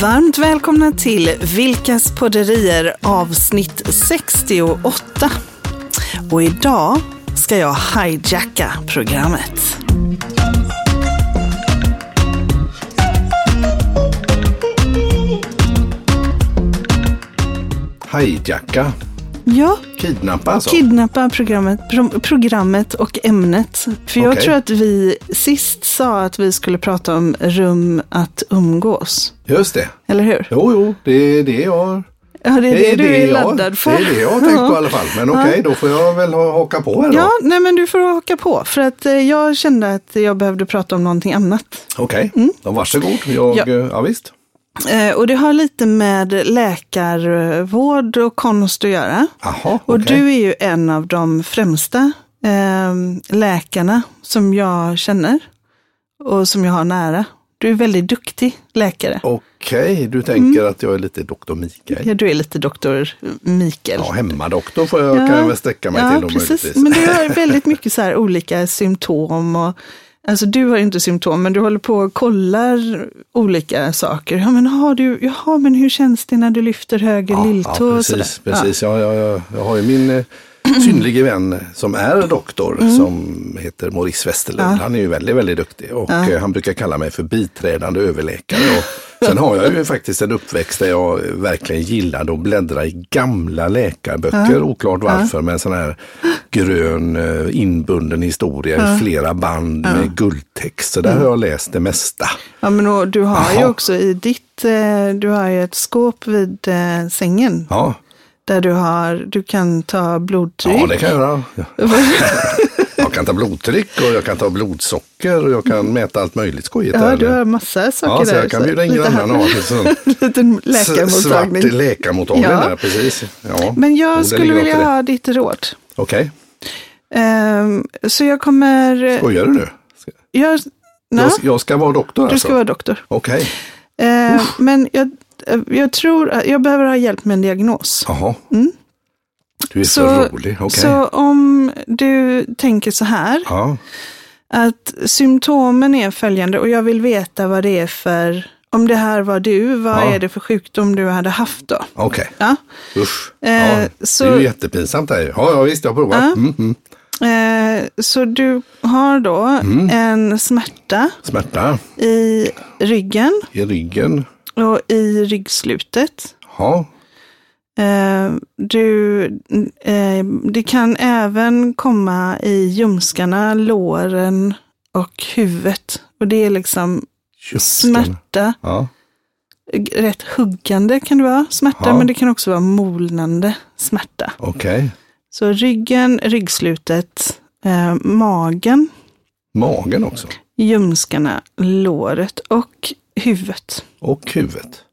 Varmt välkomna till Vilkas podderier avsnitt 68. Och idag ska jag hijacka programmet. Hijacka. Ja, Kidnappa alltså? kidnappa programmet, pro- programmet och ämnet. För jag tror att vi sist sa att vi skulle prata om rum att umgås. Just det. Eller hur? Jo, jo, det är det jag... Ja, det är det, du är jag, laddad för. Det är det jag har tänkt på i alla fall. Men okej, då får jag väl ha- haka på här då. Ja, nej men du får haka på. För att eh, jag kände att jag behövde prata om någonting annat. Okej, då varsågod. Jag, Mm. Ja. ja. ja visst. Eh, och det har lite med läkarvård och konst att göra. Jaha, Och okej. du är ju en av de främsta eh, läkarna som jag känner och som jag har nära. Du är väldigt duktig läkare. Okej, du tänker Mm. att jag är lite doktor Mikael. Ja, du är lite doktor Mikael. Ja, hemmadoktor får jag, kan jag väl sträcka mig ja, till då precis. Men du har väldigt mycket så här olika symptom. Och, alltså du har inte symptom, men du håller på och kollar olika saker. Ja, men, har du, jaha, men hur känns det när du lyfter höger ja, lilltå? ja, precis. precis. Ja. Ja, ja, jag har ju min eh, synlige vän som är doktor Mm. som heter Maurice Westerlund. Han är ju väldigt, väldigt duktig och eh, han brukar kalla mig för biträdande överläkare. Och sen har jag ju faktiskt en uppväxt där jag verkligen gillade att bläddra i gamla läkarböcker, oklart varför, med en sån här grön eh, inbunden historia i flera band med guldtext. Så där har jag läst det mesta. Ja, men och du har ju Jaha. också i ditt, eh, du har ju ett skåp vid sängen. Ja, Där du har, du kan ta blodtryck. ja det kan jag göra. Ja. Jag kan ta blodtryck och jag kan ta blodsocker och jag kan mäta allt möjligt skojigt. Ja, där. du har massa saker Ja, så där. jag kan bjuda in grannarna och liten s- svart läkarmottagning. läkarmottagning Ja. där, precis. Ja. Men jag det skulle vilja ha ditt råd. Okej, Ehm, så jag kommer... skojar du nu? Ska- Jag, Jag, jag ska vara doktor du alltså? ska vara doktor. Okej, Ehm, men jag, jag tror att jag behöver ha hjälp med en diagnos. jaha. Du är så, Mm. Så, rolig, okej. så om du tänker så här, Ja, att symptomen är följande och jag vill veta vad det är för, om det här var du, vad Ja. är det för sjukdom du hade haft då? okej. Ja. Usch. Eh, ja, så- Det är ju jättepinsamt det här. Ja, ja visst, jag provar. Ja. Mm, mm. Eh, så du har då Mm. en smärta Smärta i ryggen i ryggen. Och i ryggslutet. Ja, Eh, du, eh, det kan även komma i ljumskarna, låren och huvudet. Och det är liksom ljumsken. smärta. Ja, Rätt huggande kan det vara smärta, Ja. men det kan också vara molnande smärta. okej. Så ryggen, ryggslutet, eh, magen, Magen också. ljumskarna, låret och huvudet. Och huvudet.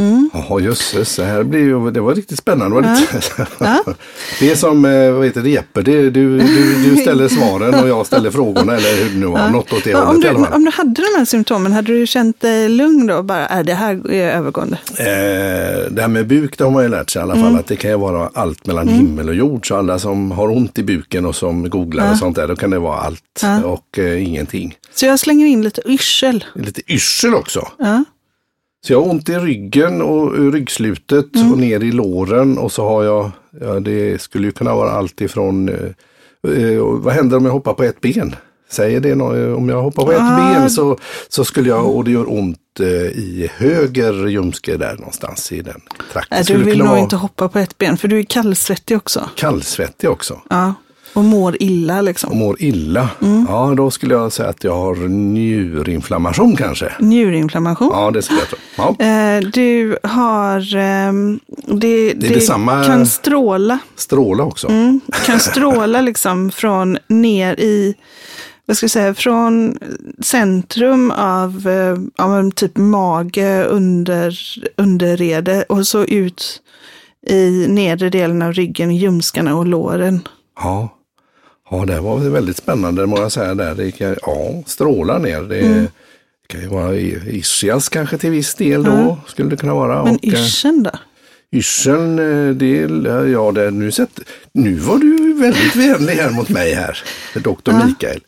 Mm. Jaha, jösses. Det här blir ju, det var riktigt spännande. Det, var Ja. det är som, eh, vad heter det, Jeppe. Det, du, du, du ställer svaren och jag ställer frågorna eller hur nu var. Något åt det Ja, om, du, om du hade de här symptomen, hade du känt dig lugn då? Bara, är det här är övergående? Eh, det här med buk, det har man ju lärt sig i alla fall. Mm. Att det kan ju vara allt mellan himmel och jord. Så alla som har ont i buken och som googlar och sånt där, då kan det vara allt och eh, ingenting. Så jag slänger in lite yrsel. Lite yrsel också. Ja. Så jag har ont i ryggen och ryggslutet Mm. och ner i låren och så har jag, ja det skulle ju kunna vara allt ifrån, eh, eh, vad händer om jag hoppar på ett ben? Säger det nå- om jag hoppar på ett Ah. ben så, så skulle jag, och det gör ont eh, i höger ljumske där någonstans i den trakten. Nej, du vill nog vara inte hoppa på ett ben, för du är kallsvettig också. kallsvettig också. Ja. Och mår illa Och liksom. mår illa. Mm. Ja, då skulle jag säga att jag har njurinflammation kanske. Njurinflammation. Ja, det skulle jag tro. Ja. Eh, du har, ehm, det, det, detsamma- kan stråla, Stråla också. mm, kan stråla liksom från ner i, vad ska jag säga, från centrum av, eh, av en typ mage, under, underrede och så ut i nedre delen av ryggen, ljumskarna och låren. Ja. Ja, det var väldigt spännande må jag säga. Där. Det kan, ja, strålar ner. Det Mm. kan ju vara i- ischias kanske till viss del då. Skulle det kunna vara. Men eh, yrseln då? Yrseln, eh, det, ja, det, nu, sett, nu var du väldigt vänlig här mot mig här, doktor Mikael.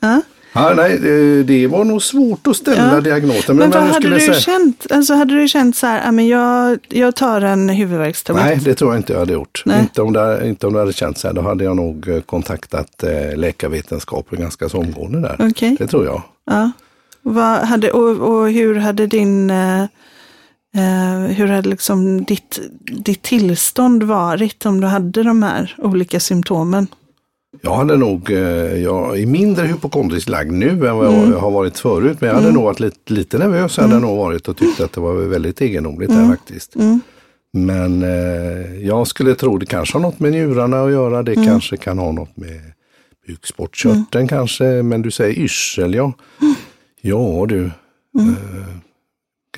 Ja. Ja, nej, det, var nog svårt att ställa Ja. diagnosen. Men, vad jag hade du säga- känt? Alltså hade du känt så här, ja, men jag, jag tar en huvudvärkstablett? Nej, det tror jag inte jag hade gjort. Nej. Inte om, det, inte om det hade känts så här. Då hade jag nog eh, kontaktat eh, läkarvetenskapen ganska så omgående där. Okej. Det tror jag. Ja. Vad hade, och, och hur hade din, eh, eh, hur hade liksom ditt, ditt tillstånd varit om du hade de här olika symptomen? Jag hade nog, eh, jag är mindre hypokondriskt lagd nu än vad Mm. jag har varit förut. Men jag hade nog varit lite, lite nervös hade jag nog varit och tyckt att det var väldigt egendomligt här faktiskt. Mm. Men eh, jag skulle tro det kanske har något med njurarna att göra. Det kanske kan ha något med bukspottkörteln kanske. Men du säger yrsel, ja. Ja du. Eh,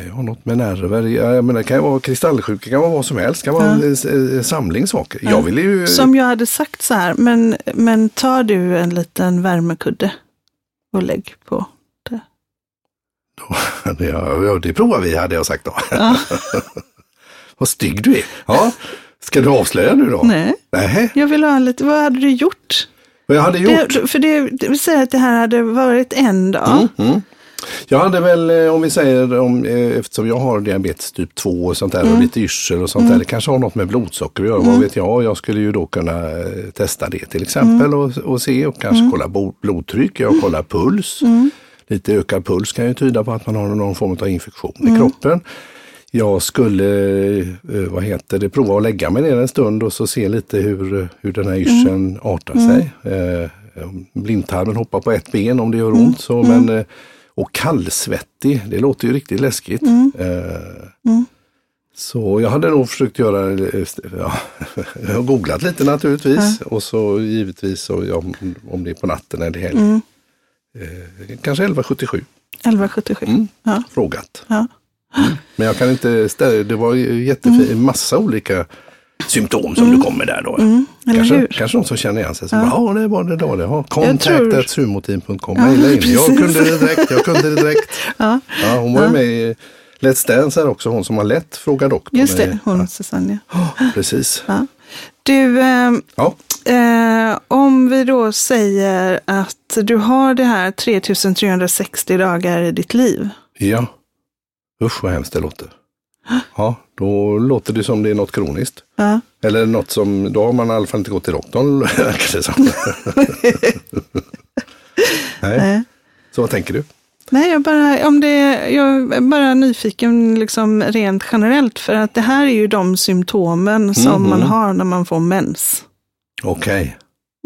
kan ju ha något med nerver. Ja, Jag menar, det kan ju vara kristallsjuka, det kan vara vad som helst. Det kan vara en eh, samling saker. Jag ville ju... Som jag hade sagt så här, men, men tar du en liten värmekudde och lägg på det? Ja, det provar vi hade jag sagt då. Ja. Vad stygg du är. Ja, ska du avslöja nu då? Nej, Nej. jag vill ha lite, vad hade du gjort? Vad jag hade gjort? Det, för det, det vill säga att det här hade varit en dag. Mm. Jag hade väl, eh, om vi säger, om, eh, eftersom jag har diabetes typ 2 och sånt där Mm. och lite yrsel och sånt där. Det kanske har något med blodsocker att göra, vad vet jag. Jag skulle ju då kunna eh, testa det till exempel Mm. och, och se och kanske kolla bo- blodtryck, jag kollar puls. Mm. Lite ökad puls kan ju tyda på att man har någon form av infektion Mm. i kroppen. Jag skulle, vad heter det, prova att lägga mig ner en stund och så se lite hur, hur den här yrseln artar sig. Eh, blindtarmen hoppar på ett ben om det gör ont. Så, men, eh, och kallsvettig, det låter ju riktigt läskigt. Eh, Så jag hade nog försökt göra, eh, ja, jag har googlat lite naturligtvis. Och så givetvis så, ja, om det är på natten eller helg. Eh, kanske 1177, 1177. Mm. Ja, frågat. ja. Men jag kan inte ställa, det var ju jättefint, massa olika symptom som du kommer där då. Mm. kanske, kanske någon som känner igen sig. Så ja, ja det var det då. Det har tror- contact.sumoteam.com. Ja, Mejla in. Jag kunde det direkt. Jag kunde det direkt. Ja, Ja, hon var ju med i Let's Dance här också. Hon som har lätt Fråga doktorn. just det, hon Susanne. Ja, precis. Ja. Du, ehm, Ja. Eh, om vi då säger att du har det här 3360 dagar i ditt liv. ja. Usch vad hemskt det låter. Ja, då låter det som det är något kroniskt. Ja. Eller något som, då har man i alla fall inte gått till doktorn. verkar det som. Nej. Nej. Så vad tänker du? Nej, jag, bara, om det, jag är bara nyfiken liksom rent generellt för att det här är ju de symptomen som Mhm. man har när man får mens. Okej,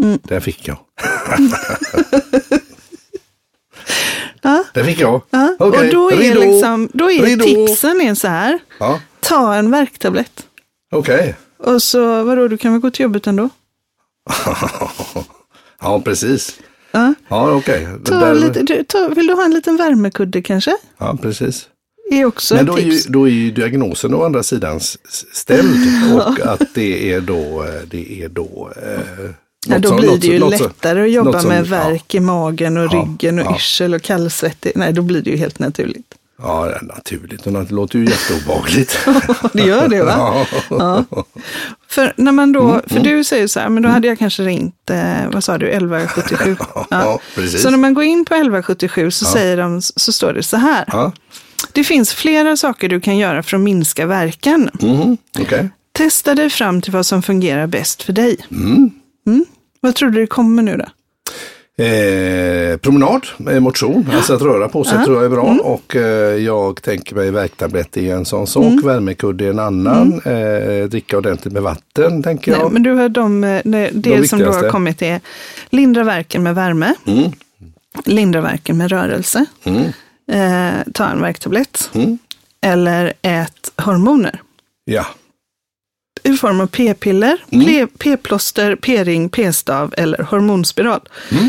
Mm. där fick jag. Ja, Där fick jag. ja. Okej, Och då är, ridå. liksom, då är Ridå. tipsen är så här, Ja, ta en värktablett. okej. Och så, vadå, du kan väl gå till jobbet ändå? ja, precis. Ja. Ja, okej. Ta Där- lite, du, ta, vill du ha en liten värmekudde kanske? Ja, är precis. också Men då är, ju, tips. då är ju diagnosen å andra sidan ställd och att det är då, eh, det är då eh, Ja, då blir det ju något lättare att jobba som- med värk i magen och Ja, ryggen och ja. yrsel och kallsvettig. Nej, då blir det ju helt naturligt. Ja, naturligt. Det låter ju jätteobehagligt. Det gör det va? ja. För när man då, Mm, för du säger så här, men då hade jag kanske ringt, eh, vad sa du, 1177? Ja, precis. Så när man går in på 1177 så säger de, så står det så här. Ja. Det finns flera saker du kan göra för att minska värken. Mhm, Okej. Testa dig fram till vad som fungerar bäst för dig. Mm. Vad tror du det kommer nu då? Eh, promenad, eh, motion, alltså att röra på sig tror jag är bra. Mm. Och eh, jag tänker mig värktablett är en sån sak, Mm. värmekudde är en annan. Eh, dricka ordentligt med vatten tänker jag. Nej, men du har de, eh, det, det som då har kommit är lindra värken med värme, Mm. lindra värken med rörelse, Mm. eh, ta en värktablett Mm. eller ät hormoner. Ja, I form av p-piller, Mm. p-plåster, p-ring, p-stav eller hormonspiral. Mm.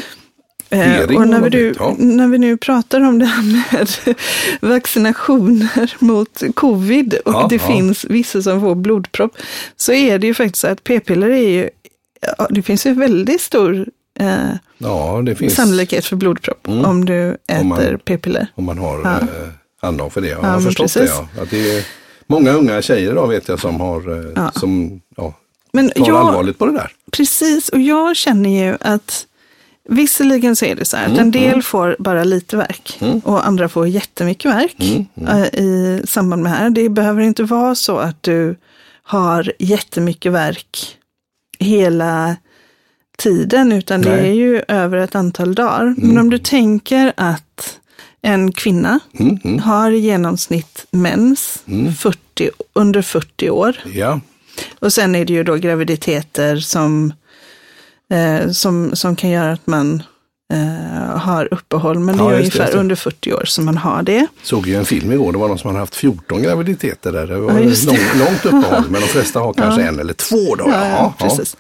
Eh, och när vi, nu, det, ja. när vi nu pratar om det här med vaccinationer mot covid och Ja, det ja. finns vissa som får blodpropp, så är det ju faktiskt så att p-piller är ju, det finns ju väldigt stor eh, det sannolikhet för blodpropp Mm. om du äter p-piller. om man har eh, anlag för det. Jag Ja, har förstått det. precis. Ja. Att det är många unga tjejer då vet jag som har eh, Ja. som ja, Men tar jag, allvarligt på det där. Precis, och jag känner ju att Visserligen så är det så här att en del får bara lite verk och andra får jättemycket verk eh, i samband med det här. Det behöver inte vara så att du har jättemycket verk hela tiden, utan det Nej. är ju över ett antal dagar. Men om du tänker att en kvinna Mm, mm. har i genomsnitt mens 40, under 40 år. Ja, Och sen är det ju då graviditeter som, eh, som, som kan göra att man eh, har uppehåll. Men det Ja, är det, ungefär just det. under 40 år som man har det. såg ju en film igår, det var någon som hade haft 14 graviditeter där. Det var Ja, det. lång, långt uppehåll, men de flesta har kanske en eller två då. Ja, ja, precis.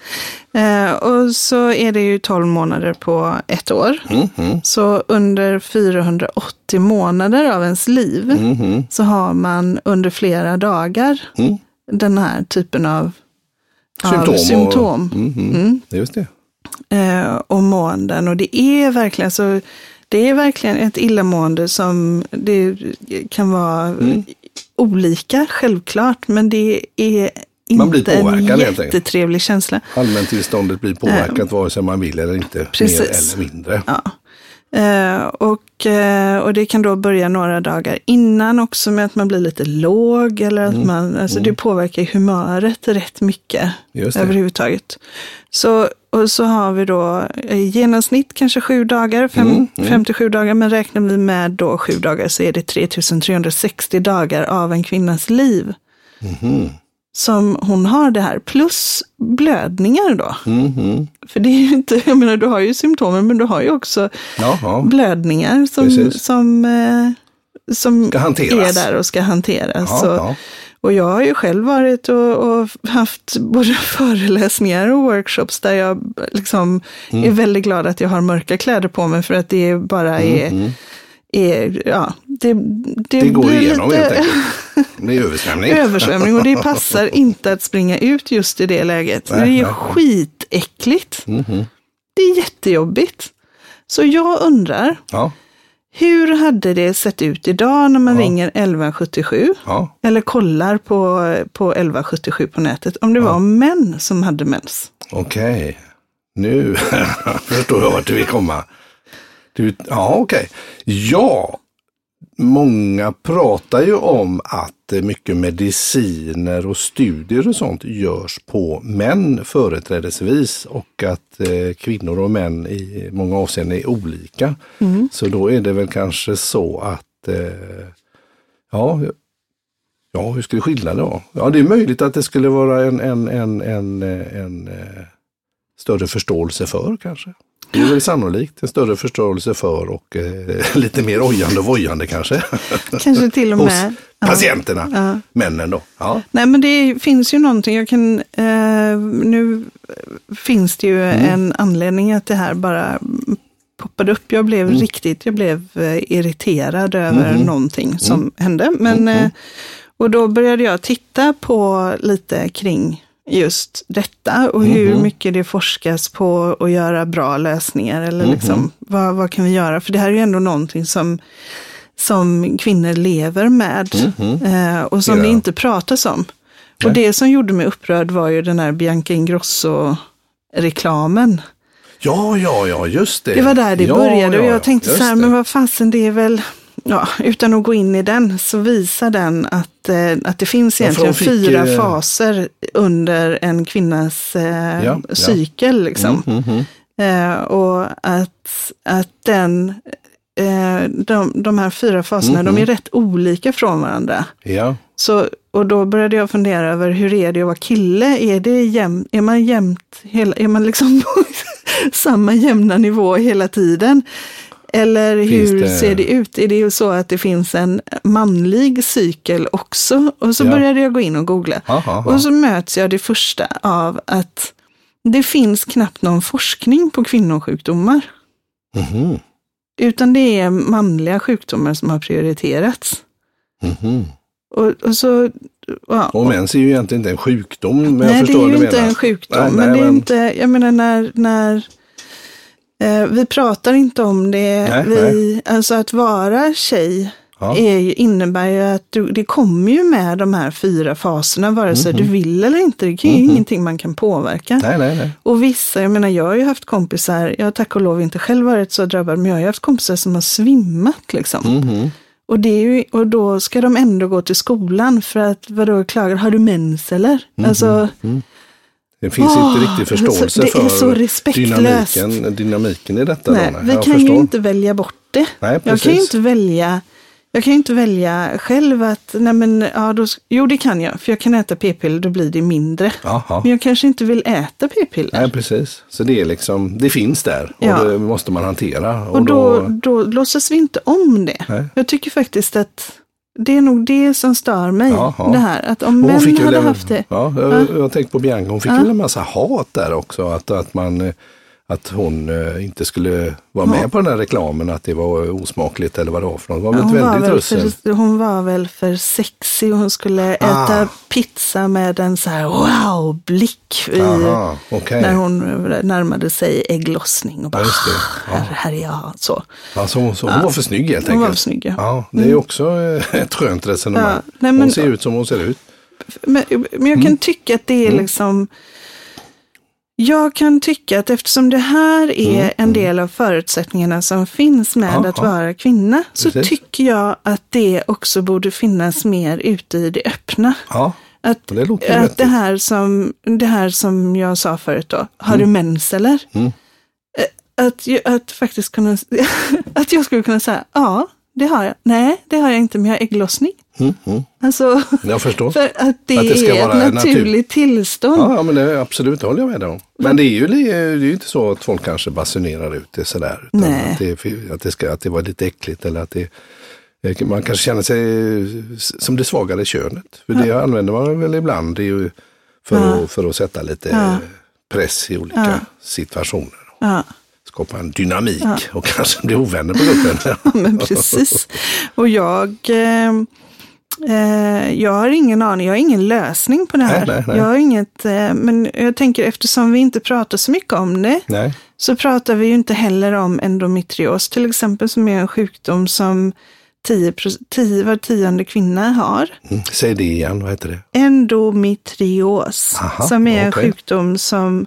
Eh, och så är det ju 12 månader på ett år. Mm, mm, Så under 480 månader av ens liv mm, mm, så har man under flera dagar mm. den här typen av av Symptom. och- symptom. Mm, mm. Mm. Just det. Eh, och måenden. Och det är verkligen så, det är verkligen ett illamående som det kan vara Mm. olika, självklart, men det är Man blir inte en påverkad, enkelt. jättetrevlig känsla. Allmäntillståndet blir påverkat vare sig man vill eller inte. Precis. Mer eller mindre. Ja. Eh, och, eh, och det kan då börja några dagar innan också med att man blir lite låg eller att Mm. man, alltså det påverkar humöret rätt mycket överhuvudtaget. Så, och så har vi då i genomsnitt kanske sju dagar, fem, Mm, mm. fem till sju dagar, men räknar vi med då sju dagar så är det 3360 dagar av en kvinnas liv Mhm. Som hon har det här, plus blödningar då. Mhm. För det är ju inte, jag menar du har ju symptomen men du har ju också Ja, ja. blödningar som, Precis. som, eh, som Ska hanteras. är där och ska hanteras. Ja, Så, ja. Och jag har ju själv varit och, och haft både föreläsningar och workshops där jag liksom Mm. är väldigt glad att jag har mörka kläder på mig för att det bara är, Mm. Är ja, det, det, Det går igenom lite helt enkelt. Det är översvämning. översvämning och det passar inte att springa ut just i det läget. Nej, det är nej. skitäckligt. Mhm. Det är jättejobbigt. Så jag undrar, Ja, hur hade det sett ut idag när man Ja. ringer 1177? ja. Eller kollar på, på 1177 på nätet, om det var män som hade mens. okej. Nu förstår jag vart du vill komma. Du, ja, okej. Ja, många pratar ju om att mycket mediciner och studier och sånt görs på män företrädesvis och att eh, kvinnor och män i många avseenden är olika. Så då är det väl kanske så att eh, ja, ja, hur skulle skillnaden vara? Ja, det är möjligt att det skulle vara en, en, en, en, eh, en, eh, större förståelse för kanske. Det är väl sannolikt en större förståelse för och eh, lite mer ojande och vojande kanske. Kanske till och Hos med. Ja. patienterna, Ja. männen då. Ja. Nej men det finns ju någonting, jag kan, eh, nu finns det ju Mm. en anledning att det här bara poppade upp. Jag blev Mm. riktigt, jag blev eh, irriterad över Mhm. någonting som Mm. hände. Men, eh, och då började jag titta på lite kring just detta och hur Mhm. mycket det forskas på att göra bra lösningar. Eller Mhm. liksom, vad, vad kan vi göra? För det här är ju ändå någonting som, som kvinnor lever med Mhm. eh, och som det Ja. inte pratas om. Och Nej. det som gjorde mig upprörd var ju den här Bianca Ingrosso-reklamen. ja, ja, ja, just det. Det var där det ja, började och ja, jag tänkte just så här, det. men vad fasen det är väl, ja, utan att gå in i den så visar den att, eh, att det finns Ja, egentligen fick, fyra eh, faser under en kvinnas eh, Ja, ja. cykel. Liksom. Mm, mhm. Eh, och att, att den, eh, de, de här fyra faserna, Mhm. de är rätt olika från varandra. Ja, Så, och då började jag fundera över hur är det att vara kille? Är, det jäm, är man jämnt, hela, är man liksom på samma jämna nivå hela tiden? Eller hur det- ser det ut? Är det ju så att det finns en manlig cykel också? Och så Ja. började jag gå in och googla. ha, ha, ha. Och så möts jag det första av att det finns knappt någon forskning på kvinnosjukdomar. Mhm, Utan det är manliga sjukdomar som har prioriterats. mhm. Och, och så, ja, Och mens är ju egentligen inte en sjukdom. Men jag nej, det förstår är vad ju inte menar. en sjukdom. Nej, men nej, det är men- inte, jag menar när, när vi pratar inte om det. Nej, vi, Alltså att vara tjej Ja. är, innebär ju att du, det kommer ju med de här fyra faserna, vare sig du vill eller inte. Det är ju ingenting man kan påverka. Nej, nej, nej. Och vissa, jag menar jag har ju haft kompisar, jag har tack och lov inte själv varit så drabbad, men jag har ju haft kompisar som har svimmat liksom. Mhm. Och, det är ju, och då ska de ändå gå till skolan för att, vadå, klagar, har du mens eller? Alltså, Det finns Åh, inte riktigt förståelse det är för så respektlöst. dynamiken, dynamiken i detta. nej, då, vi jag kan ju förstår. inte välja bort det. Nej, jag kan ju inte välja jag kan ju inte välja själv att, nej men, ja, då, jo det kan jag, för jag kan äta p-piller, då blir det mindre. Jaha. Men jag kanske inte vill äta p-piller. Nej, precis. Så det är liksom, det finns där och Ja. det måste man hantera. Och då, då låtsas vi inte om det. Nej. Jag tycker faktiskt att det är nog det som stör mig. Det här att om män hade en- haft det. Ja, jag, jag tänkte på Bianca, hon fick ju en massa hat där också. Att, att, man, att hon eh, inte skulle vara med på den här reklamen, att det var osmakligt eller vad det var för något. Var Hon var, väl för, hon var väl för sexig och hon skulle äta Ah. pizza med en så här wow-blick Aha, okej. när hon närmade sig ägglossning. Och bara, Ja, det. Ja. här, här är jag. Så. Alltså, hon, så, hon var för snygg helt Hon var enkelt. för snygg, ja. Det är ju också eh, ett skönt resonemang. Nej, men- Hon ser ut som hon ser ut. Men, men jag kan tycka att det är liksom jag kan tycka att eftersom det här är en del av förutsättningarna som finns med Ja, att ja. vara kvinna, så Precis. tycker jag att det också borde finnas mer ute i det öppna. Ja, Att, det låter att det, här som, det här som jag sa förut då, har du mens eller? Mm. Eh, Att, att faktiskt kunna, att jag skulle kunna säga, ja, det har jag. Nej, det har jag inte, men jag har ägglossning. Mm, mm. Alltså, Jag förstår. för att det, Att det ska är vara ett natur- naturligt tillstånd. Ja, ja, men det är absolut, det håller jag med om. Men det är ju, det är ju inte så att folk kanske basunerar ut det sådär. Utan Nej. Att, det, att, det ska, att det var lite äckligt eller att det man kanske känner sig som det svagare könet. För det använder man väl ibland det är ju för, Ja. att, för att sätta lite Ja. press i olika situationer. Ja. Skapa en dynamik och kanske bli ovänner på gruppen. Men precis. Och jag, eh, jag har ingen aning, jag har ingen lösning på det här. Nej, nej, nej. Jag har inget, eh, men jag tänker eftersom vi inte pratar så mycket om det, så pratar vi ju inte heller om endometrios till exempel, som är en sjukdom som 10, 10 var tionde kvinna har. Mm. Säg det igen, vad heter det? Endometrios, Aha, som är en sjukdom som,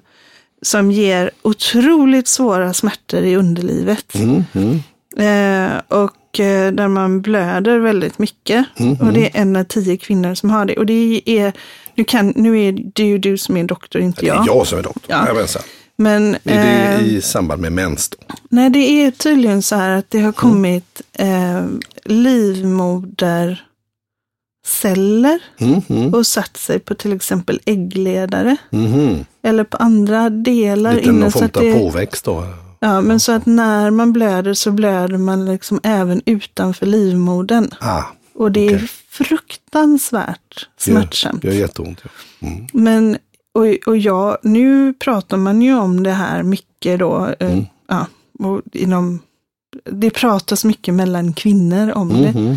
som ger otroligt svåra smärtor i underlivet. Mm, mm. Eh, och eh, där man blöder väldigt mycket. Mm, Och det är en av tio kvinnor som har det. Och det är, nu, kan, nu är det ju du som är doktor, inte Det är jag. jag som är doktor. Ja. Jajamensan. Men Är det eh, i samband med mens då? nej, det är tydligen så här att det har kommit eh, livmoderceller Mm, mm, och satt sig på till exempel äggledare. mhm. Eller på andra delar. Lite någon form av påväxt då? Ja, men så att när man blöder så blöder man liksom även utanför livmodern. Ah, Och det är Okej. fruktansvärt smärtsamt. Det gör jätteont. Ja. Mm. Men, och, och ja, nu pratar man ju om det här mycket då. eh, Mm. Ja, och inom, det pratas mycket mellan kvinnor om det. Mhm.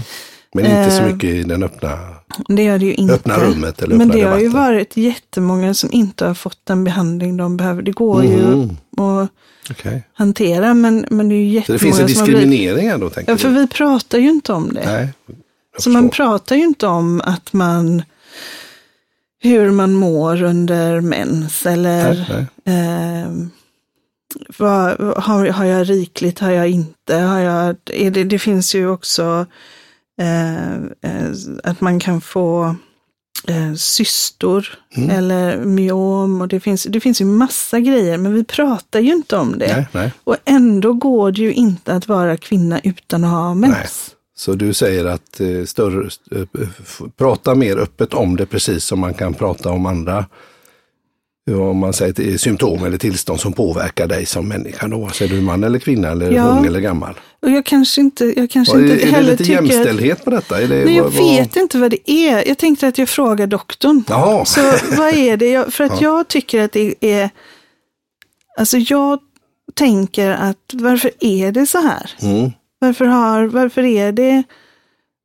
Men inte så Eh, mycket i den öppna, Det gör det ju inte. öppna rummet eller Men öppna det har ju debatten. varit jättemånga som inte har fått den behandling de behöver. Det går ju Mhm. att Okej. hantera, men, men det är ju Så det jättemånga finns en som diskriminering här då tänker Ja, för vi pratar ju inte om det. Nej, Så man pratar ju inte om att man hur man mår under mens eller Nej, nej. eh, vad, har, har jag rikligt, har jag inte, har jag, det, det finns ju också att man kan få eh, cystor Mm. eller myom och det finns, det finns ju massa grejer men vi pratar ju inte om det. nej, nej. Och ändå går det ju inte att vara kvinna utan att ha mens. Nej. Så du säger att eh, större, eh, prata mer öppet om det precis som man kan prata om andra om man säger symptom eller tillstånd som påverkar dig som människa. Då. Säger du man eller kvinna eller Ja. ung eller gammal? Och jag kanske inte, jag kanske Är, inte är det heller lite tycker att... jämställdhet på detta? Är det, Nej, jag vad- vad- vet inte vad det är. Jag tänkte att jag frågar doktorn. Jaha. Så vad är det? Jag, för att jag tycker att det är... Alltså jag tänker att varför är det så här? Mm. Varför, har, varför är det...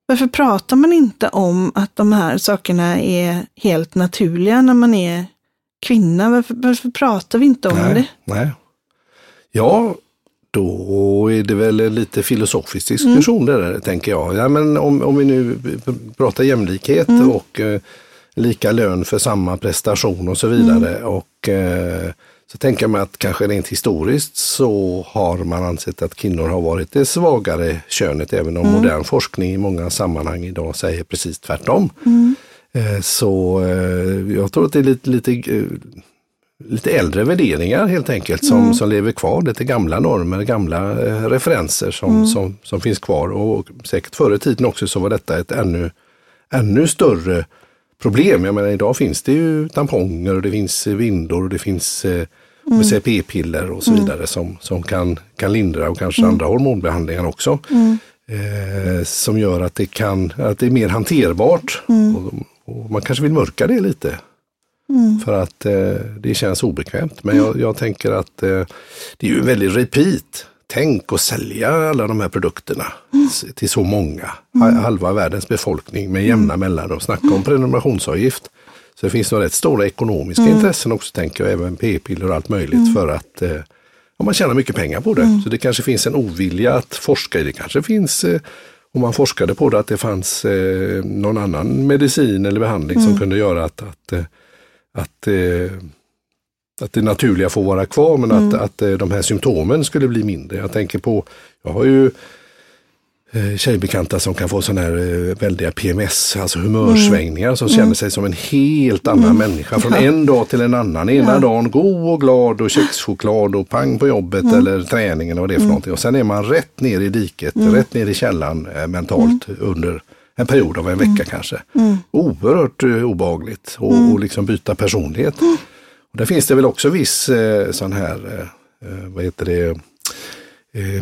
Varför pratar man inte om att de här sakerna är helt naturliga när man är kvinna? Varför, varför pratar vi inte om det? Nej, nej. Ja, då är det väl en lite filosofisk diskussion mm. där, tänker jag. Ja, men om, om vi nu pratar jämlikhet mm. och eh, lika lön för samma prestation och så vidare. Mm. Och eh, så tänker jag mig att kanske rent historiskt så har man ansett att kvinnor har varit det svagare könet, även om mm. modern forskning i många sammanhang idag säger precis tvärtom. Eh, så eh, jag tror att det är lite, lite, eh, lite äldre värderingar helt enkelt som, mm. som lever kvar. Lite gamla normer, gamla referenser som, mm. som, som finns kvar. Och säkert förr i tiden också så var detta ett ännu, ännu större problem. Jag menar idag finns det ju tamponger och det finns vindor och det finns mm. p-piller och så mm. vidare som, som kan, kan lindra och kanske mm. andra hormonbehandlingar också. Mm. Eh, som gör att det, kan, att det är mer hanterbart. Mm. Och, och, man kanske vill mörka det lite. Mm. För att eh, det känns obekvämt. Men jag, jag tänker att eh, det är ju en väldig repeat. Tänk att sälja alla de här produkterna mm. till så många. Mm. Halva världens befolkning med jämna mm. mellanrum. Snacka om prenumerationsavgift. Så det finns nog rätt stora ekonomiska mm. intressen också tänker jag, även p-piller och allt möjligt mm. för att eh, man tjänar mycket pengar på det. Så det kanske finns en ovilja att forska i det. kanske finns, om man forskade på det, att det fanns eh, någon annan medicin eller behandling som mm. kunde göra att, att, eh, att, eh, att det naturliga får vara kvar men att, mm. att eh, de här symptomen skulle bli mindre. Jag tänker på, jag har ju tjejbekanta som kan få sådana här eh, väldiga PMS, alltså humörsvängningar, som mm. känner sig som en helt annan mm. människa från ja. en dag till en annan. Ena ja. dagen god och glad och kexchoklad och pang på jobbet mm. eller träningen eller vad det är för mm. någonting. Och sen är man rätt ner i diket, mm. rätt ner i källan eh, mentalt mm. under en period av en vecka kanske. Oerhört eh, obagligt och, och liksom byta personlighet. Och där finns det väl också viss eh, sån här, eh, vad heter det, Eh,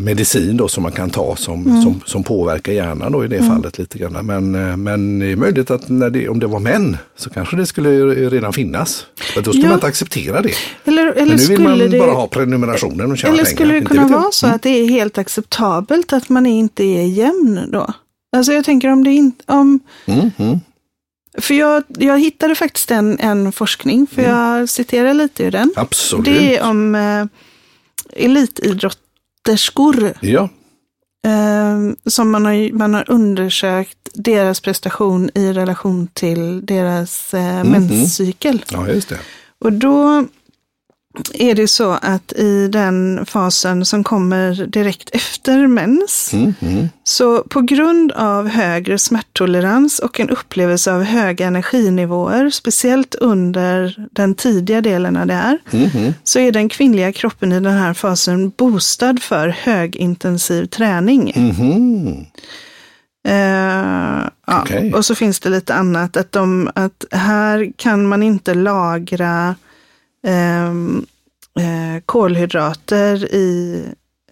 medicin då som man kan ta som, mm. som, som påverkar hjärnan då i det mm. fallet lite grann. Men, eh, men det är möjligt att det, om det var män så kanske det skulle redan finnas. För då skulle ja. man inte acceptera det. Eller, eller men nu vill man det, bara ha prenumerationen och tjäna Eller skulle pengar. det kunna vara så att det är helt acceptabelt att man inte är jämn då? Alltså jag tänker om det inte, om mm, mm. För jag, jag hittade faktiskt en, en forskning, för mm. jag citerar lite ur den. Absolut. Det är om eh, elitidrott sköterskor. Ja. Eh, som man har, man har undersökt deras prestation i relation till deras eh, mm, menscykel. Ja, just det. Och då är det så att i den fasen som kommer direkt efter mens, mm, mm. så på grund av högre smärttolerans och en upplevelse av höga energinivåer, speciellt under den tidiga delen av det här, mm, så är den kvinnliga kroppen i den här fasen boostad för högintensiv träning. Uh, ja. okay. Och så finns det lite annat, att, de, att här kan man inte lagra eh, kolhydrater i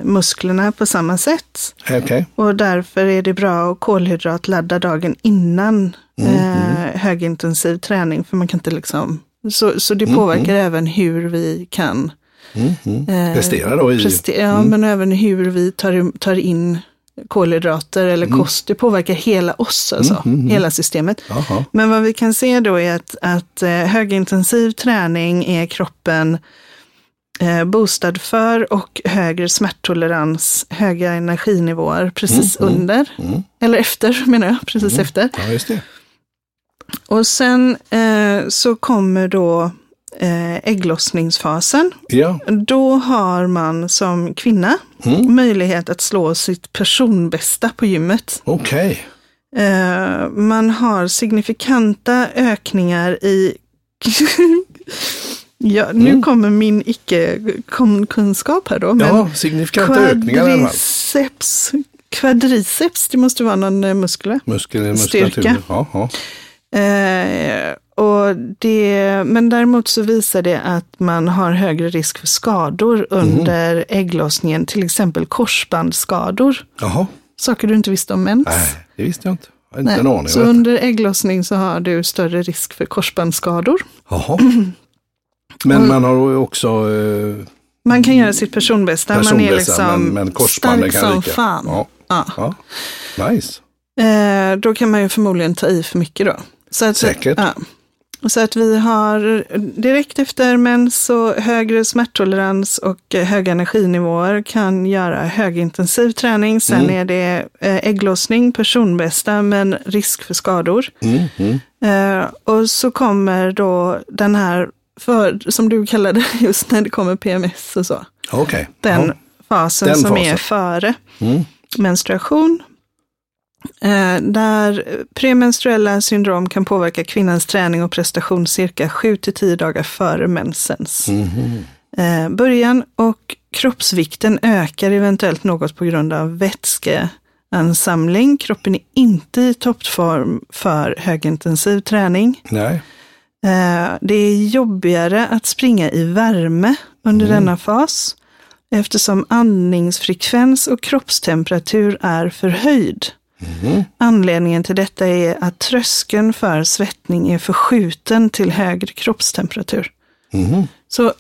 musklerna på samma sätt. Okay. Och därför är det bra att kolhydratladda dagen innan mm, eh, mm. högintensiv träning. För man kan inte liksom, så, så det mm, påverkar mm, även hur vi kan mm, mm. eh, prestera då. I, prestera, ja, men även hur vi tar, tar in kolhydrater eller mm. kost. Det påverkar hela oss, alltså, mm, mm, mm. hela systemet. Aha. Men vad vi kan se då är att, att eh, högintensiv träning är kroppen eh, boostad för och högre smärttolerans, höga energinivåer precis mm, mm under. Eller efter menar jag, precis efter. Ja. Och sen eh, så kommer då ägglossningsfasen. Ja. Då har man som kvinna mm. möjlighet att slå sitt personbästa på gymmet. Okej. Okay. Eh, man har signifikanta ökningar i Ja, nu mm. kommer min icke-kunskap här då. Men ja, signifikanta ökningar Quadriceps, quadriceps, det måste vara någon eh, muskel, muskel styrka. Ja, ja. Eh, och det, men däremot så visar det att man har högre risk för skador under mm. ägglossningen, till exempel korsbandsskador. Jaha. Saker du inte visste om mens. Nej, det visste jag inte. Jag inte en aning så under ägglossning så har du större risk för korsbandsskador. Jaha. Men man har också... Eh, man kan göra sitt personbästa. personbästa man är liksom men, men stark som ryka. fan. Ja. Ja. ja. Nice. Eh, då kan man ju förmodligen ta i för mycket då. Så att, Säkert. Ja. Så att vi har direkt efter mens så högre smärttolerans och höga energinivåer kan göra högintensiv träning. Sen Mm. är det eh, ägglossning, personbästa, men risk för skador. Mm, mm. Eh, och så kommer då den här, för, som du kallade just när det kommer PMS och så, Okej. den Ja. fasen Den som fasen. är före Mm. menstruation. Eh, där premenstruella syndrom kan påverka kvinnans träning och prestation cirka 7-10 dagar före mensens eh, början. Och kroppsvikten ökar eventuellt något på grund av vätskeansamling. Kroppen är inte i toppform för högintensiv träning. Nej. Eh, Det är jobbigare att springa i värme under denna fas eftersom andningsfrekvens och kroppstemperatur är förhöjd. Mhm. Anledningen till detta är att tröskeln för svettning är förskjuten till högre kroppstemperatur. Mhm. Så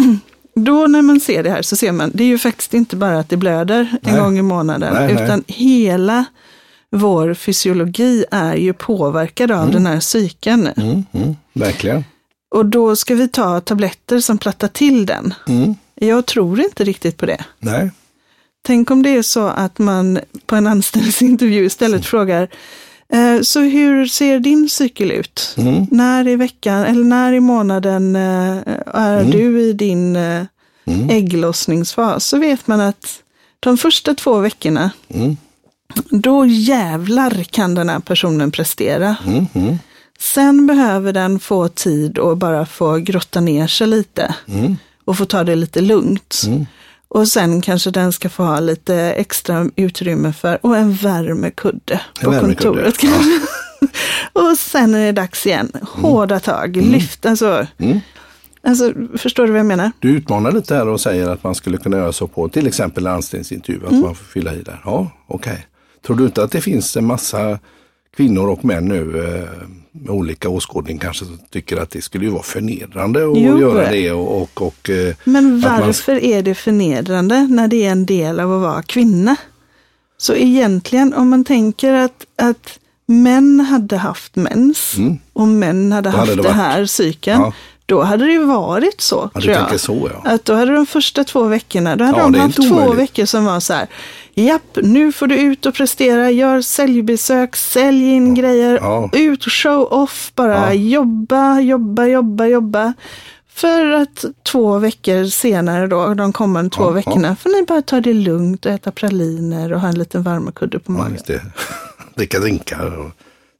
då när man ser det här så ser man, det är ju faktiskt inte bara att det blöder en Nej. gång i månaden, Nej, nej. utan hela vår fysiologi är ju påverkad av den här cykeln. Mm, mm. Verkligen. Och då ska vi ta tabletter som plattar till den. Mm. Jag tror inte riktigt på det. Nej. Tänk om det är så att man på en anställningsintervju istället frågar, eh, så hur ser din cykel ut? Mm. När i veckan eller när i månaden eh, är du i din eh, Mm. ägglossningsfas? Så vet man att de första två veckorna, Mm. då jävlar kan den här personen prestera. Mm. Mm. Sen behöver den få tid och bara få grotta ner sig lite Mm. och få ta det lite lugnt. Mm. Och sen kanske den ska få ha lite extra utrymme för, och en värmekudde på värmekudde, kontoret. kanske. och sen är det dags igen. Hårda tag, lyft, alltså, Mm. alltså, förstår du vad jag menar? Du utmanar lite här och säger att man skulle kunna göra så på till exempel anställningsintervju, att Mm. man får fylla i där. Ja, okej. Tror du inte att det finns en massa kvinnor och män nu eh, med olika åskådning kanske tycker att det skulle ju vara förnedrande att Jo. göra det och, och, och eh, Men Att man- varför är det förnedrande när det är en del av att vara kvinna? Så egentligen om man tänker att, att män hade haft mens och män hade Mm. Hade haft det det, här cykeln, Ja. Då hade det ju varit så. ja, tror jag. så ja. Att då hade de första två veckorna, då hade Ja, de haft två omöjligt. veckor som var så här, japp, nu får du ut och prestera, gör säljbesök, sälj in grejer, Ja. ut och show off, bara Ja. jobba, jobba, jobba, jobba. För att två veckor senare då, de kommande två Ja, ja. veckorna, får ni bara ta det lugnt och äta praliner och ha en liten värmekudde på ja magen. det. Dricka drinkar och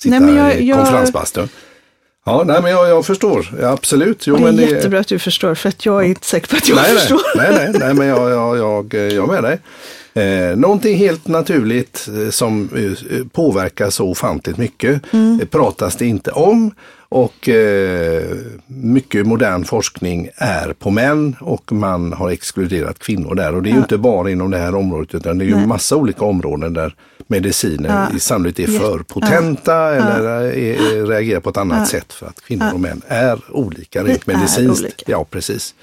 sitta Nej, jag- i jag- konferensbastun. Ja, nej, men jag, jag förstår. Ja, absolut. Jo, det är men jättebra att du förstår, för att jag är inte säker på att jag nej, förstår. Nej, nej, nej, men jag, jag, jag, jag med dig. Eh, någonting helt naturligt eh, som eh, påverkar så ofantligt mycket Mm. eh, pratas det inte om. Och eh, mycket modern forskning är på män och man har exkluderat kvinnor där. Och det är ju inte bara inom det här området utan det är ju Nej. massa olika områden där mediciner Ja. sannolikt är för Ja. potenta eller är, reagerar på ett annat sätt för att kvinnor Ja. och män är olika rent medicinskt. olika. Ja, precis.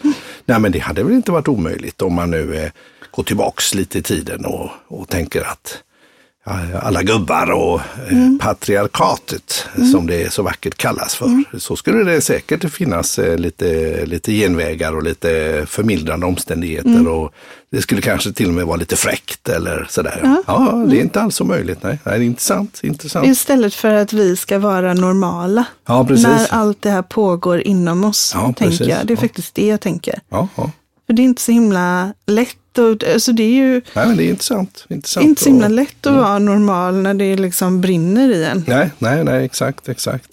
Nej, men det hade väl inte varit omöjligt om man nu eh, går tillbaks lite i tiden och, och tänker att ja, alla gubbar och eh, patriarkatet som det så vackert kallas för. Så skulle det säkert finnas eh, lite, lite genvägar och lite förmildrande omständigheter och det skulle kanske till och med vara lite fräckt eller sådär. Ja, det är inte alls så möjligt. Nej, nej det är intressant. intressant. Istället för att vi ska vara normala. Ja, precis. När allt det här pågår inom oss, Ja, tänker jag. Det är Ja. faktiskt det jag tänker. Ja, ja. För det är inte så himla lätt. Och, alltså det är ju Nej, men det är intressant. intressant inte så himla och- lätt att vara normal när det liksom brinner i en. Nej, nej, nej, exakt, exakt.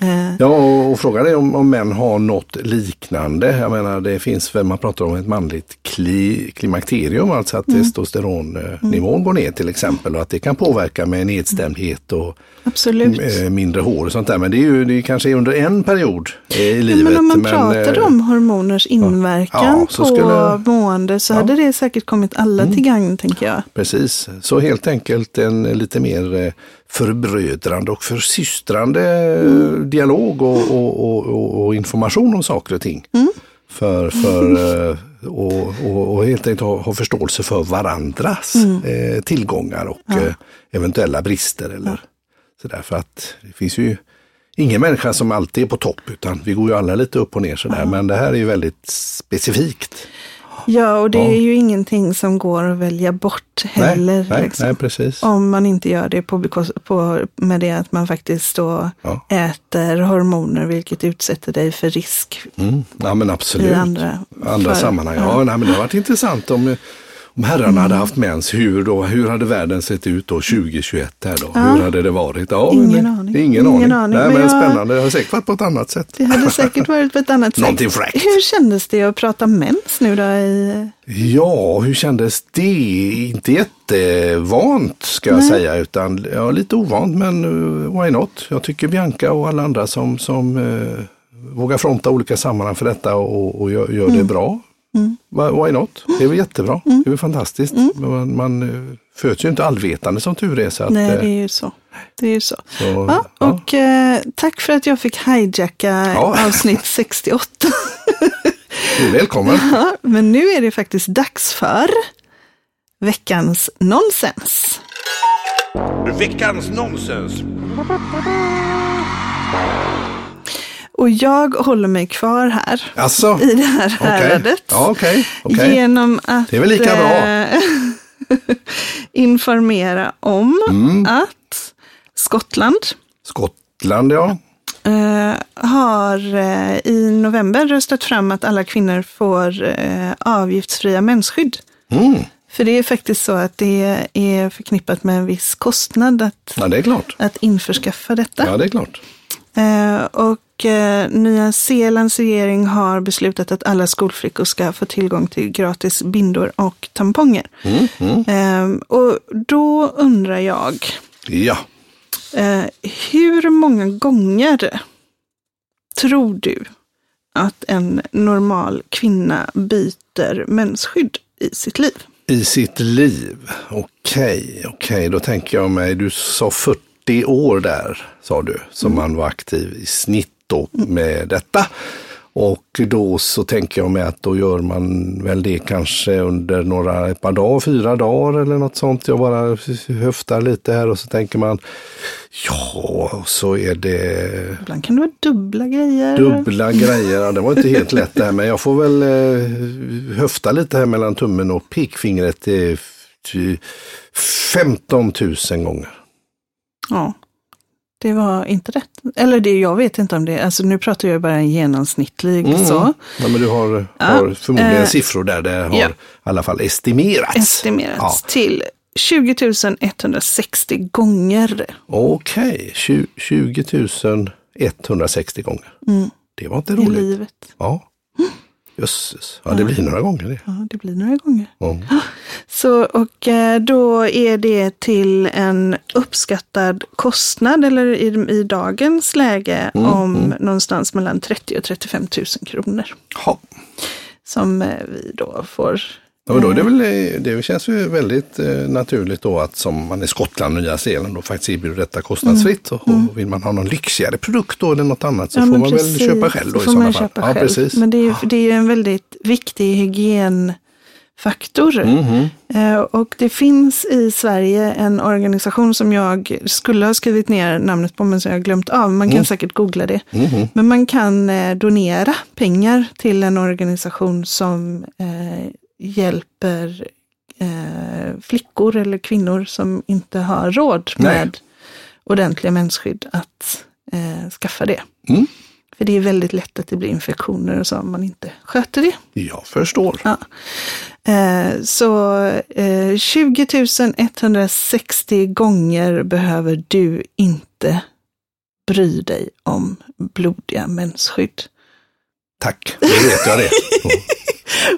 Eh, Ja, och, och frågan är om, om män har något liknande. Jag menar, det finns väl, man pratar om ett manligt kli, klimakterium, alltså att testosteronnivån går ner till exempel och att det kan påverka med nedstämdhet och absolut. eh, mindre hår och sånt där. Men det är ju det är kanske under en period eh, i livet. men om man pratar eh, om hormoners inverkan Ja, så på skulle- mående så Ja. Mm. hade det säkert kommit alla till gagn, tänker jag. Precis, så helt enkelt en lite mer eh, förbrödrande och försystrande eh, dialog och, och, och, och, information om saker och ting. För, för eh, och, och, helt enkelt ha, ha förståelse för varandras eh, tillgångar och eh, eventuella brister eller sådär. För att det finns ju ingen människa som alltid är på topp, utan vi går ju alla lite upp och ner sådär. Men det här är ju väldigt specifikt. Ja, och det ja. är ju ingenting som går att välja bort heller. Nej, liksom. nej precis. Om man inte gör det på, på, med det att man faktiskt då ja. äter hormoner, vilket utsätter dig för risk. Mm. Ja, men absolut. I andra, andra för, sammanhang. Ja, ja. Nej, men det har varit intressant om om herrarna hade haft mens, hur, då, hur hade världen sett ut då 2021? Här då? Ja. Hur hade det varit? Ja, ingen det, aning. Ingen, ingen aning. Nej, men, men jag, spännande. Det har säkert varit på ett annat sätt. Det hade säkert varit på ett annat sätt. Någonting fräckt. Hur kändes det att prata mens nu då? I... Ja, hur kändes det? Inte jättevant ska jag Nej. säga, utan ja, lite ovant, men uh, why not? Jag tycker Bianca och alla andra som, som uh, vågar fronta olika sammanhang för detta och, och gör, gör mm. det bra Mm. Why not? Det är väl jättebra. Mm. Det är väl fantastiskt. Mm. Man, man eh, föds ju inte allvetande som tur är. Så att, Nej, det är ju så. Det är ju så. så ja, och Eh, tack för att jag fick hijacka ja. avsnitt 68. du är välkommen. Ja, men nu är det faktiskt dags för veckans nonsens. Veckans nonsens. Och jag håller mig kvar här alltså, i det här häradet. Ja, okay, okay. Genom att det är väl lika bra. Eh, informera om mm. att Skottland, Skottland ja. Uh, har uh, i november röstat fram att alla kvinnor får avgiftsfria mensskydd. Mm. För det är faktiskt så att det är förknippat med en viss kostnad att, ja, det är klart. att införskaffa detta. Ja, det är klart. Och eh, Nya Zeelands regering har beslutat att alla skolflickor ska få tillgång till gratis bindor och tamponger. Mm, mm. Eh, och då undrar jag, ja. eh, hur många gånger tror du att en normal kvinna byter mensskydd i sitt liv? I sitt liv? Okej, okay, okej, okay. då tänker jag mig, du sa 40 år där, sa du, som mm. man var aktiv i snitt då med detta. Och då så tänker jag mig att då gör man väl det kanske under några, ett par dagar, fyra dagar eller något sånt. Jag bara höftar lite här och så tänker man, ja, så är det... Ibland kan det vara dubbla grejer. Dubbla grejer, ja, det var inte helt lätt det här, men jag får väl eh, höfta lite här mellan tummen och pekfingret till 15 000 gånger. Ja. Det var inte rätt. Eller det, jag vet inte om det, alltså nu pratar jag bara en genomsnittlig mm. så. Ja, men du har, ja. har förmodligen äh, siffror där det har ja. i alla fall estimerats. Estimerats ja. till 20 160 gånger. Okej, okay. 20 160 gånger. Mm. Det var inte roligt. I livet. Ja. Jösses, ja det blir några gånger det. Ja, det blir några gånger. Mm. Så, och eh, då är det till en uppskattad kostnad, eller i, i dagens läge, mm, om mm. någonstans mellan 30 och 35 000 kronor. Ja. Som eh, vi då får Ja, då det, väl, det känns ju väldigt eh, naturligt då att som man i Skottland och Nya Zeeland då faktiskt erbjuder detta kostnadsfritt. Mm. Och, och vill man ha någon lyxigare produkt då eller något annat så ja, får man precis. väl köpa själv då i sådana fall. Ja, precis. Men det är, ju, det är ju en väldigt viktig hygienfaktor. Mm. Eh, och det finns i Sverige en organisation som jag skulle ha skrivit ner namnet på men som jag glömt av. Man kan mm. säkert googla det. Mm. Men man kan eh, donera pengar till en organisation som eh, hjälper eh, flickor eller kvinnor som inte har råd Nej. med ordentliga mensskydd att eh, skaffa det. Mm. För det är väldigt lätt att det blir infektioner och så om man inte sköter det. Jag förstår. Ja. Eh, så eh, 20 160 gånger behöver du inte bry dig om blodiga mensskydd. Tack, då vet jag det.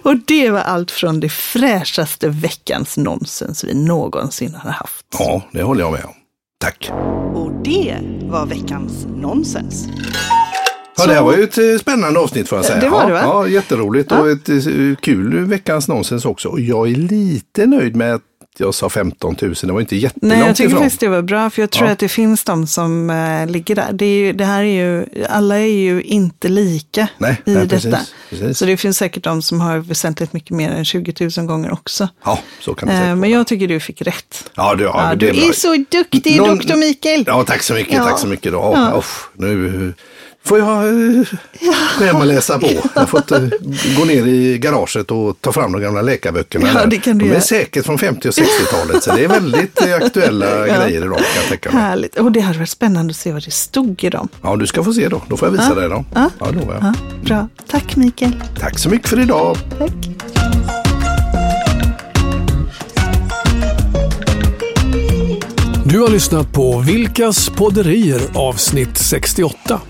Och det var allt från det fräschaste veckans nonsens vi någonsin har haft. Ja, det håller jag med om. Tack. Och det var veckans nonsens. Ja, det här var ju ett eh, spännande avsnitt får jag säga. Det var det va? Ja, jätteroligt ja. och ett eh, kul veckans nonsens också. Och jag är lite nöjd med att jag sa 15 000, det var inte jättelångt Nej, jag tycker ifrån. faktiskt det var bra, för jag tror Ja. att det finns de som eh, ligger där. Det, är ju, det här är ju, alla är ju inte lika Nej, i nej, detta. precis, precis. Så det finns säkert de som har väsentligt mycket mer än 20 000 gånger också. Ja, så kan det säkert men jag tycker du fick rätt. Ja, det, ja, Ja, du bra. är så duktig, Någon- doktor Mikael. Ja, tack så mycket, tack så mycket. Då. Ja. Usch, nu får jag gå hem och läsa på. Jag har fått eh, gå ner i garaget och ta fram de gamla läkarböckerna. Ja, det kan du de är göra. säkert från 50 och 60-talet, så det är väldigt eh, aktuella Ja. grejer idag kan jag tänka mig. Härligt. Och det hade varit spännande att se vad det stod i dem. Ja, du ska få se då. Då får jag visa dig dem. Ja. Ja, då, ja. Ja, bra. Tack Mikael. Tack så mycket för idag. Tack. Du har lyssnat på Vilkas podderier avsnitt 68.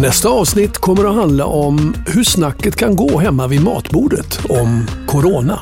Nästa avsnitt kommer att handla om hur snacket kan gå hemma vid matbordet om corona.